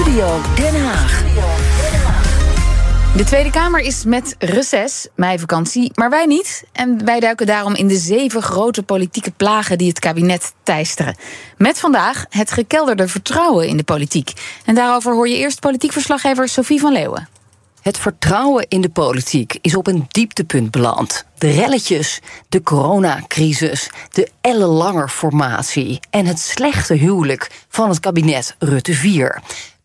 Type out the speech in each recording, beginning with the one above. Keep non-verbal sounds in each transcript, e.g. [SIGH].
Studio Den Haag. De Tweede Kamer is met reces, meivakantie, maar wij niet. En wij duiken daarom in de zeven grote politieke plagen die het kabinet teisteren. Met vandaag het gekelderde vertrouwen in de politiek. En daarover hoor je eerst politiek verslaggever Sophie van Leeuwen. Het vertrouwen in de politiek is op een dieptepunt beland. De relletjes, de coronacrisis, de ellenlange formatie en het slechte huwelijk van het kabinet Rutte 4.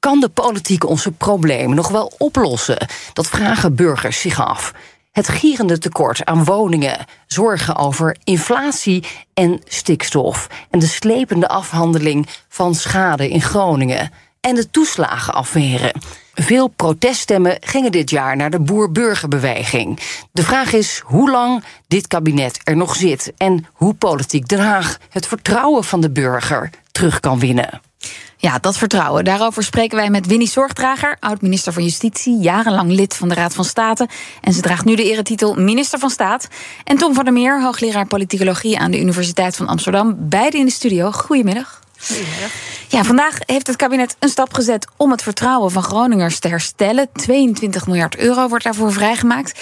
Kan de politiek onze problemen nog wel oplossen? Dat vragen burgers zich af. Het gierende tekort aan woningen, zorgen over inflatie en stikstof en de slepende afhandeling van schade in Groningen en de toeslagenaffaire. Veel proteststemmen gingen dit jaar naar de boer-burgerbeweging. De vraag is hoe lang dit kabinet er nog zit en hoe politiek Den Haag het vertrouwen van de burger terug kan winnen. Ja, dat vertrouwen. Daarover spreken wij met Winnie Zorgdrager, oud-minister van Justitie, jarenlang lid van de Raad van State. En ze draagt nu de eretitel minister van Staat. En Tom van der Meer, hoogleraar politicologie aan de Universiteit van Amsterdam. Beide in de studio. Goedemiddag. Goedemiddag. Ja, vandaag heeft het kabinet een stap gezet om het vertrouwen van Groningers te herstellen. 22 miljard euro wordt daarvoor vrijgemaakt.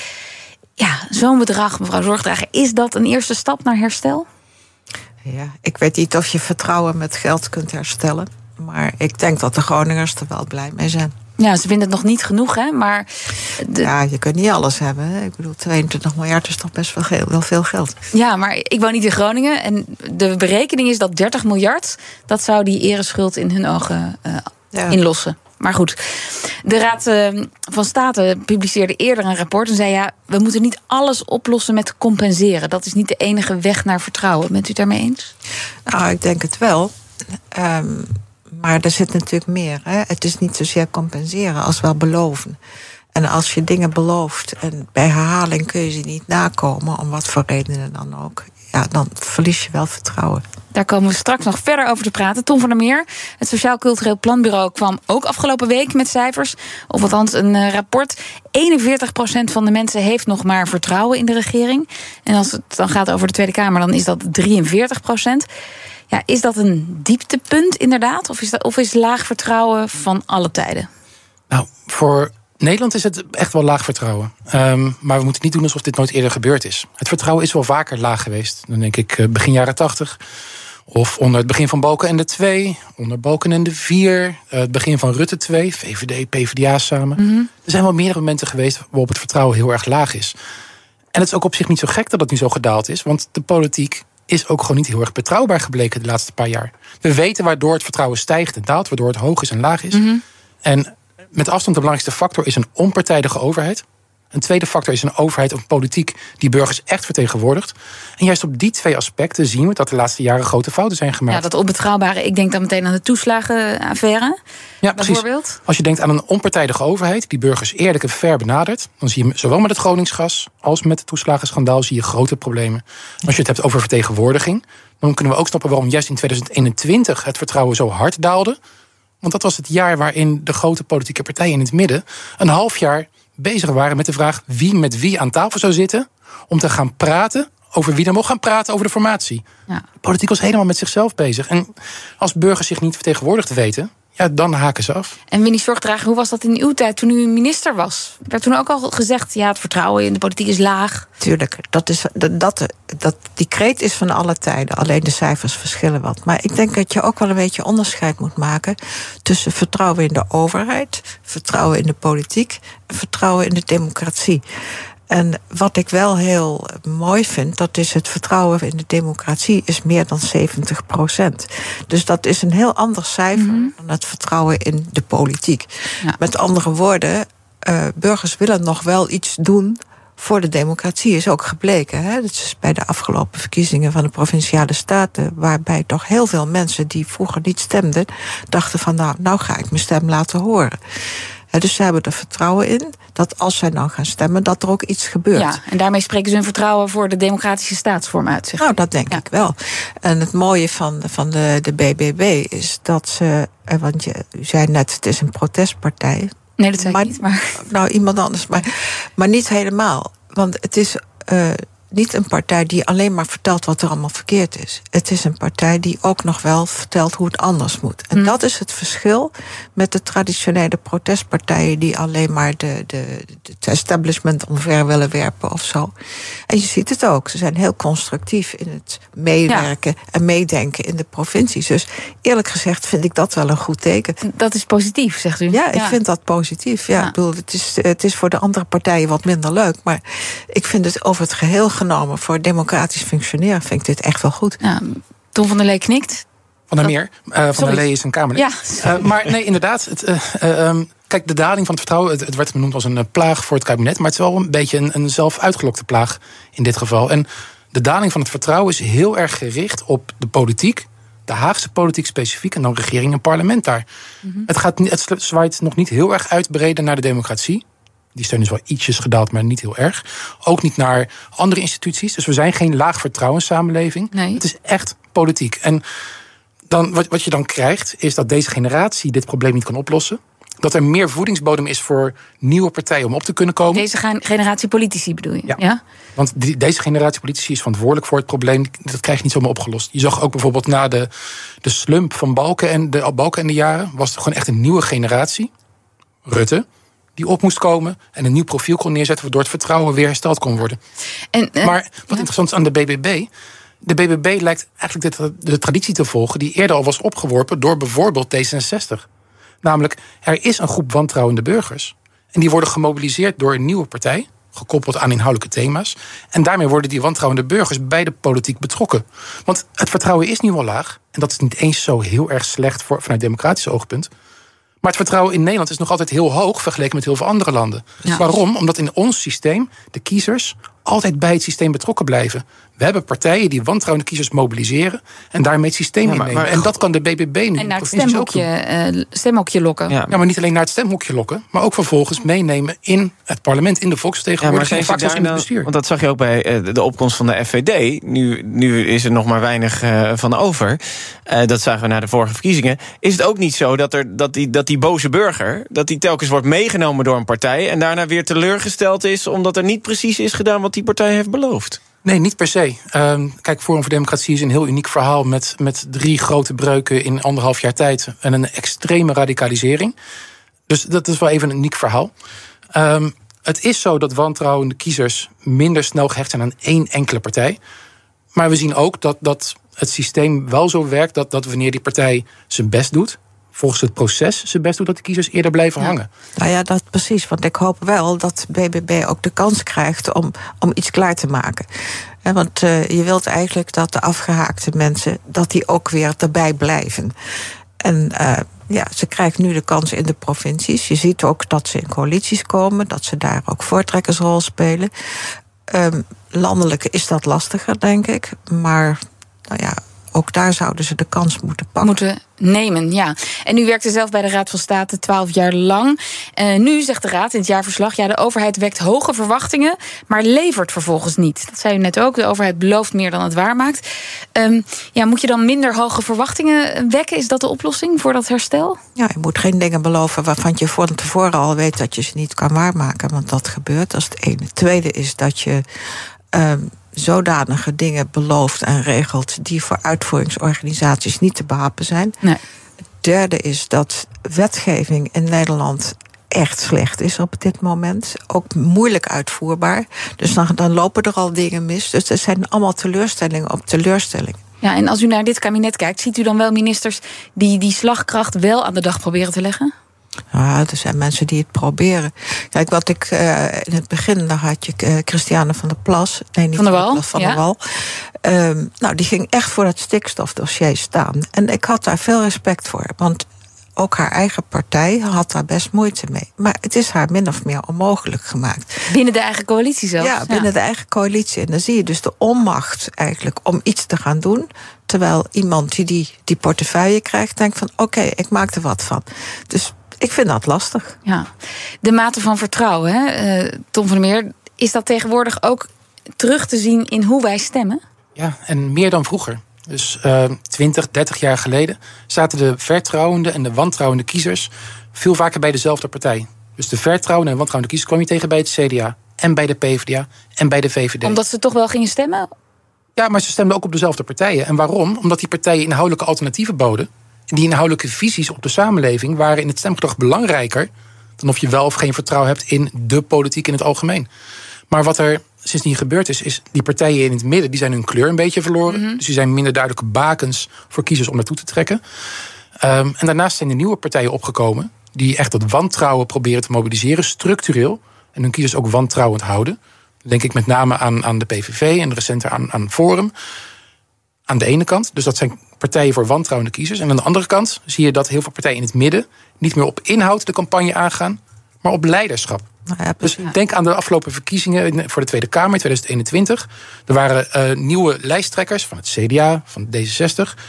Ja, zo'n bedrag, mevrouw Zorgdrager, is dat een eerste stap naar herstel? Ja, ik weet niet of je vertrouwen met geld kunt herstellen. Maar ik denk dat de Groningers er wel blij mee zijn. Ja, ze vinden het nog niet genoeg, hè? Maar Ja, je kunt niet alles hebben. Hè? Ik bedoel, 22 miljard is toch best wel, wel veel geld. Ja, maar ik woon niet in Groningen. En de berekening is dat 30 miljard... dat zou die ereschuld in hun ogen uh, inlossen. Maar goed, de Raad uh, van State publiceerde eerder een rapport en zei: ja, we moeten niet alles oplossen met compenseren. Dat is niet de enige weg naar vertrouwen. Bent u daarmee eens? Nou, ik denk het wel. Um, maar er zit natuurlijk meer. Hè? Het is niet zozeer compenseren als wel beloven. En als je dingen belooft en bij herhaling kun je ze niet nakomen, om wat voor redenen dan ook, ja, dan verlies je wel vertrouwen. Daar komen we straks nog verder over te praten. Tom van der Meer, het Sociaal Cultureel Planbureau, kwam ook afgelopen week met cijfers. Of althans een uh, rapport. 41% van de mensen heeft nog maar vertrouwen in de regering. En als het dan gaat over de Tweede Kamer, dan is dat 43%. Ja, is dat een dieptepunt inderdaad? Of is, dat, of is laag vertrouwen van alle tijden? Nou, voor Nederland is het echt wel laag vertrouwen. Um, maar we moeten niet doen alsof dit nooit eerder gebeurd is. Het vertrouwen is wel vaker laag geweest. Dan denk ik eh, begin jaren 80. Of onder het begin van Balken en de 2. Onder Balken en de 4. Uh, het begin van Rutte 2. VVD, PvdA samen. Mm -hmm. Er zijn wel meerdere momenten geweest waarop het vertrouwen heel erg laag is. En het is ook op zich niet zo gek dat het nu zo gedaald is. Want de politiek is ook gewoon niet heel erg betrouwbaar gebleken de laatste paar jaar. We weten waardoor het vertrouwen stijgt en daalt, waardoor het hoog is en laag is. Mm -hmm. En met afstand de belangrijkste factor is een onpartijdige overheid. Een tweede factor is een overheid of politiek die burgers echt vertegenwoordigt. En juist op die twee aspecten zien we dat de laatste jaren grote fouten zijn gemaakt. Ja, dat onbetrouwbare. Ik denk dan meteen aan de toeslagenaffaire. Ja, bijvoorbeeld. Als je denkt aan een onpartijdige overheid die burgers eerlijk en fair benadert, dan zie je zowel met het Groningsgas als met het toeslagenschandaal zie je grote problemen. Als je het hebt over vertegenwoordiging, dan kunnen we ook snappen waarom juist in 2021 het vertrouwen zo hard daalde. Want dat was het jaar waarin de grote politieke partijen in het midden een half jaar bezig waren met de vraag wie met wie aan tafel zou zitten. om te gaan praten over wie er mocht gaan praten over de formatie. Ja. De politiek was helemaal met zichzelf bezig. En als burgers zich niet vertegenwoordigd weten. Ja, dan haken ze af. En Winnie Zorgdrager, hoe was dat in uw tijd toen u minister was? Werd toen ook al gezegd, ja, het vertrouwen in de politiek is laag? Tuurlijk, dat is, dat, dat, dat, die kreet is van alle tijden. Alleen de cijfers verschillen wat. Maar ik denk dat je ook wel een beetje onderscheid moet maken... tussen vertrouwen in de overheid, vertrouwen in de politiek... en vertrouwen in de democratie. En wat ik wel heel mooi vind, dat is het vertrouwen in de democratie is meer dan 70 procent. Dus dat is een heel ander cijfer mm -hmm. dan het vertrouwen in de politiek. Ja. Met andere woorden, uh, burgers willen nog wel iets doen voor de democratie is ook gebleken. Hè? Dat is bij de afgelopen verkiezingen van de provinciale staten, waarbij toch heel veel mensen die vroeger niet stemden, dachten van nou, nou ga ik mijn stem laten horen. Dus ze hebben er vertrouwen in dat als zij nou gaan stemmen, dat er ook iets gebeurt. Ja, en daarmee spreken ze hun vertrouwen voor de democratische staatsvorm uit. Zeg. Nou, dat denk ja. ik wel. En het mooie van, van de, de BBB is dat ze, want je, u zei net, het is een protestpartij. Nee, dat zei maar, ik niet. Maar... [LAUGHS] Nou, iemand anders, maar, maar niet helemaal. Want het is. Uh, niet een partij die alleen maar vertelt wat er allemaal verkeerd is. Het is een partij die ook nog wel vertelt hoe het anders moet. En Hmm. dat is het verschil met de traditionele protestpartijen die alleen maar de, de, het establishment omver willen werpen of zo. En je ziet het ook. Ze zijn heel constructief in het meewerken en meedenken in de provincies. Dus eerlijk gezegd vind ik dat wel een goed teken. Dat is positief, zegt u. Ja, ik vind dat positief. Ja, Ja. Ik bedoel, het, is, het is voor de andere partijen wat minder leuk. Maar ik vind het over het geheel genomen voor democratisch functioneren vind ik dit echt wel goed. Ja, Tom van der Lee knikt. Van der Meer. eh, van Sorry. der Lee is een Kamerlid. Ja, Eh, maar nee, inderdaad. Het, eh, eh, ehm, kijk, de daling van het vertrouwen. Het, het werd benoemd als een plaag voor het kabinet. Maar het is wel een beetje een, een zelf uitgelokte plaag in dit geval. En de daling van het vertrouwen is heel erg gericht op de politiek. De Haagse politiek specifiek. En dan regering en parlement daar. het, gaat, het zwaait nog niet heel erg uitbreden naar de democratie. Die steun is wel ietsjes gedaald, maar niet heel erg. Ook niet naar andere instituties. Dus we zijn geen laag vertrouwenssamenleving. Nee. Het is echt politiek. En dan, wat, wat je dan krijgt, is dat deze generatie dit probleem niet kan oplossen. Dat er meer voedingsbodem is voor nieuwe partijen om op te kunnen komen. Deze gen- generatie politici bedoel je? Ja. Want die, deze generatie politici is verantwoordelijk voor het probleem. Dat krijg je niet zomaar opgelost. Je zag ook bijvoorbeeld na de, de slump van Balken en de Balken en de jaren... was er gewoon echt een nieuwe generatie, Rutte... die op moest komen en een nieuw profiel kon neerzetten... waardoor het vertrouwen weer hersteld kon worden. En, eh, Maar wat interessant is aan de BBB... De BBB lijkt eigenlijk de, de traditie te volgen... die eerder al was opgeworpen door bijvoorbeeld D66. Namelijk, er is een groep wantrouwende burgers... en die worden gemobiliseerd door een nieuwe partij... gekoppeld aan inhoudelijke thema's... en daarmee worden die wantrouwende burgers bij de politiek betrokken. Want het vertrouwen is nu al laag... en dat is niet eens zo heel erg slecht voor, vanuit democratisch oogpunt... Maar het vertrouwen in Nederland is nog altijd heel hoog vergeleken met heel veel andere landen. Ja. Waarom? Omdat in ons systeem de kiezers altijd bij het systeem betrokken blijven. We hebben partijen die wantrouwende kiezers mobiliseren en daarmee het systeem Ja, maar- innemen. maar- en dat kan de BBB nu. en naar het stemhokje, eh, stemhokje lokken. Ja, Ja, maar niet alleen naar het stemhokje lokken, maar ook vervolgens meenemen in het parlement, in de Ja, maar volksvertegenwoordiging en vaak zelfs in het bestuur. Want dat zag je ook bij eh, de- opkomst van de FVD. Nu, nu is er nog maar weinig eh, van over. Eh, dat zagen we na de vorige verkiezingen. Is het ook niet zo dat, er, dat, die, dat die boze burger... dat die telkens wordt meegenomen door een partij... en daarna weer teleurgesteld is... omdat er niet precies is gedaan wat die partij heeft beloofd? Nee, niet per se. Ehm, kijk, Forum voor Democratie is een heel uniek verhaal met, met drie grote breuken in anderhalf jaar tijd en een extreme radicalisering. Dus dat is wel even een uniek verhaal. Ehm, het is zo dat wantrouwende kiezers minder snel gehecht zijn aan één enkele partij. Maar we zien ook dat, dat het systeem wel zo werkt dat, dat wanneer die partij zijn best doet, volgens het proces zijn best doet, dat de kiezers eerder blijven hangen. Nou ja, dat precies. Want ik hoop wel dat BBB ook de kans krijgt om, om iets klaar te maken. Hè, want eh, je wilt eigenlijk dat de afgehaakte mensen... dat die ook weer erbij blijven. En eh, ja, ze krijgen nu de kans in de provincies. Je ziet ook dat ze in coalities komen... dat ze daar ook voortrekkersrol spelen. Ehm, landelijk is dat lastiger, denk ik. Maar nou ja, ook daar zouden ze de kans moeten pakken. Moeten nemen, ja. En u werkte zelf bij de Raad van State twaalf jaar lang. Eh, nu zegt de Raad in het jaarverslag... ja, de overheid wekt hoge verwachtingen... maar levert vervolgens niet. Dat zei u net ook. De overheid belooft meer dan het waarmaakt. Ehm, ja, moet je dan minder hoge verwachtingen wekken? Is dat de oplossing voor dat herstel? Ja, je moet geen dingen beloven waarvan je van tevoren al weet dat je ze niet kan waarmaken. Want dat gebeurt, is het ene. Het tweede is dat je ehm, zodanige dingen belooft en regelt die voor uitvoeringsorganisaties niet te behappen zijn. Nee. Het derde is dat wetgeving in Nederland echt slecht is op dit moment. Ook moeilijk uitvoerbaar. Dus dan, dan lopen er al dingen mis. Dus er zijn allemaal teleurstellingen op teleurstellingen. Ja, en als u naar dit kabinet kijkt... ziet u dan wel ministers die die slagkracht wel aan de dag proberen te leggen? Ja, er zijn mensen die het proberen. Kijk, wat ik eh, in het begin, daar had je eh, Christiane van der Plas. Nee, niet Van der Wal, Plas, van ja. der Wal. Ehm, nou, die ging echt voor dat stikstofdossier staan. En ik had daar veel respect voor. Want ook haar eigen partij had daar best moeite mee. Maar het is haar min of meer onmogelijk gemaakt. Binnen de eigen coalitie zelfs? Ja, binnen de eigen coalitie. En dan zie je dus de onmacht eigenlijk om iets te gaan doen. Terwijl iemand die die, die portefeuille krijgt, denkt van oké, ik maak er wat van. Dus ik vind dat lastig. Ja, de mate van vertrouwen, hè? eh, Tom van der Meer, is dat tegenwoordig ook terug te zien in hoe wij stemmen? Ja, en meer dan vroeger. Dus eh 20, 30 jaar geleden zaten de vertrouwende en de wantrouwende kiezers veel vaker bij dezelfde partij. Dus de vertrouwende en wantrouwende kiezers kwam je tegen bij het CDA, en bij de PvdA en bij de VVD. Omdat ze toch wel gingen stemmen? Ja, maar ze stemden ook op dezelfde partijen. En waarom? Omdat die partijen inhoudelijke alternatieven boden. Die inhoudelijke visies op de samenleving waren in het stemgedrag belangrijker dan of je wel of geen vertrouwen hebt in de politiek in het algemeen. Maar wat er sindsdien gebeurd is, is die partijen in het midden die zijn hun kleur een beetje verloren. Mhm. Dus die zijn minder duidelijke bakens voor kiezers om naartoe te trekken. Ehm, en daarnaast zijn er nieuwe partijen opgekomen die echt dat wantrouwen proberen te mobiliseren, structureel. En hun kiezers ook wantrouwend houden. Dan denk ik met name aan, aan de PVV en recenter aan, aan Forum. Aan de ene kant. Dus dat zijn partijen voor wantrouwende kiezers. En aan de andere kant zie je dat heel veel partijen in het midden niet meer op inhoud de campagne aangaan, maar op leiderschap. Nou ja, Dus denk aan de afgelopen verkiezingen voor de Tweede Kamer in 2021. Er waren eh, nieuwe lijsttrekkers van het CDA, van D66.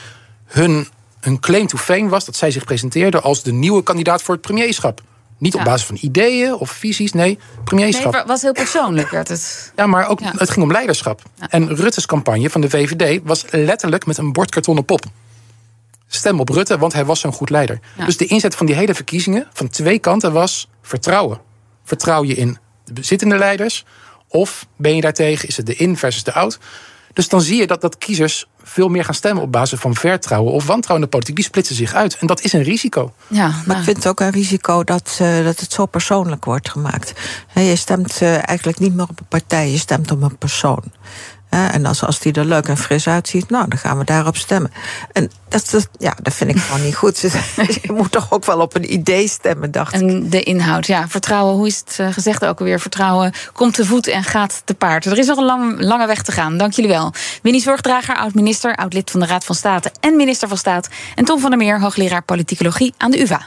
Hun, hun claim to fame was dat zij zich presenteerden als de nieuwe kandidaat voor het premierschap. Niet op basis van ideeën of visies, nee, Nee, premierschap. het was heel persoonlijk, werd het. Ja, maar ook, het ging om leiderschap. En Rutte's campagne van de VVD was letterlijk met een bordkartonnen pop. Stem op Rutte, want hij was zo'n goed leider. Ja. Dus de inzet van die hele verkiezingen, van twee kanten, was vertrouwen. Vertrouw je in de bezittende leiders? Of ben je daartegen, is het de in versus de out? Dus dan zie je dat, dat kiezers veel meer gaan stemmen op basis van vertrouwen of wantrouwen in de politiek. Die splitsen zich uit. En dat is een risico. Ja, Maar nou, ik vind het ook een risico dat, eh, dat het zo persoonlijk wordt gemaakt. Hè, je stemt eh, eigenlijk niet meer op een partij, je stemt op een persoon. En als, als die er leuk en fris uitziet, nou, dan gaan we daarop stemmen. En dat, dat, ja, dat vind ik [LAUGHS] gewoon niet goed. [LAUGHS] je moet toch ook wel op een idee stemmen, dacht ik. En de inhoud, ja. Vertrouwen, hoe is het eh, gezegd ook alweer? Vertrouwen komt te voet en gaat te paard. Er is nog een lang, lange weg te gaan. Dank jullie wel. Winnie Zorgdrager, oud-minister, oud-lid van de Raad van State en minister van Staat. En Tom van der Meer, hoogleraar politicologie aan de UvA.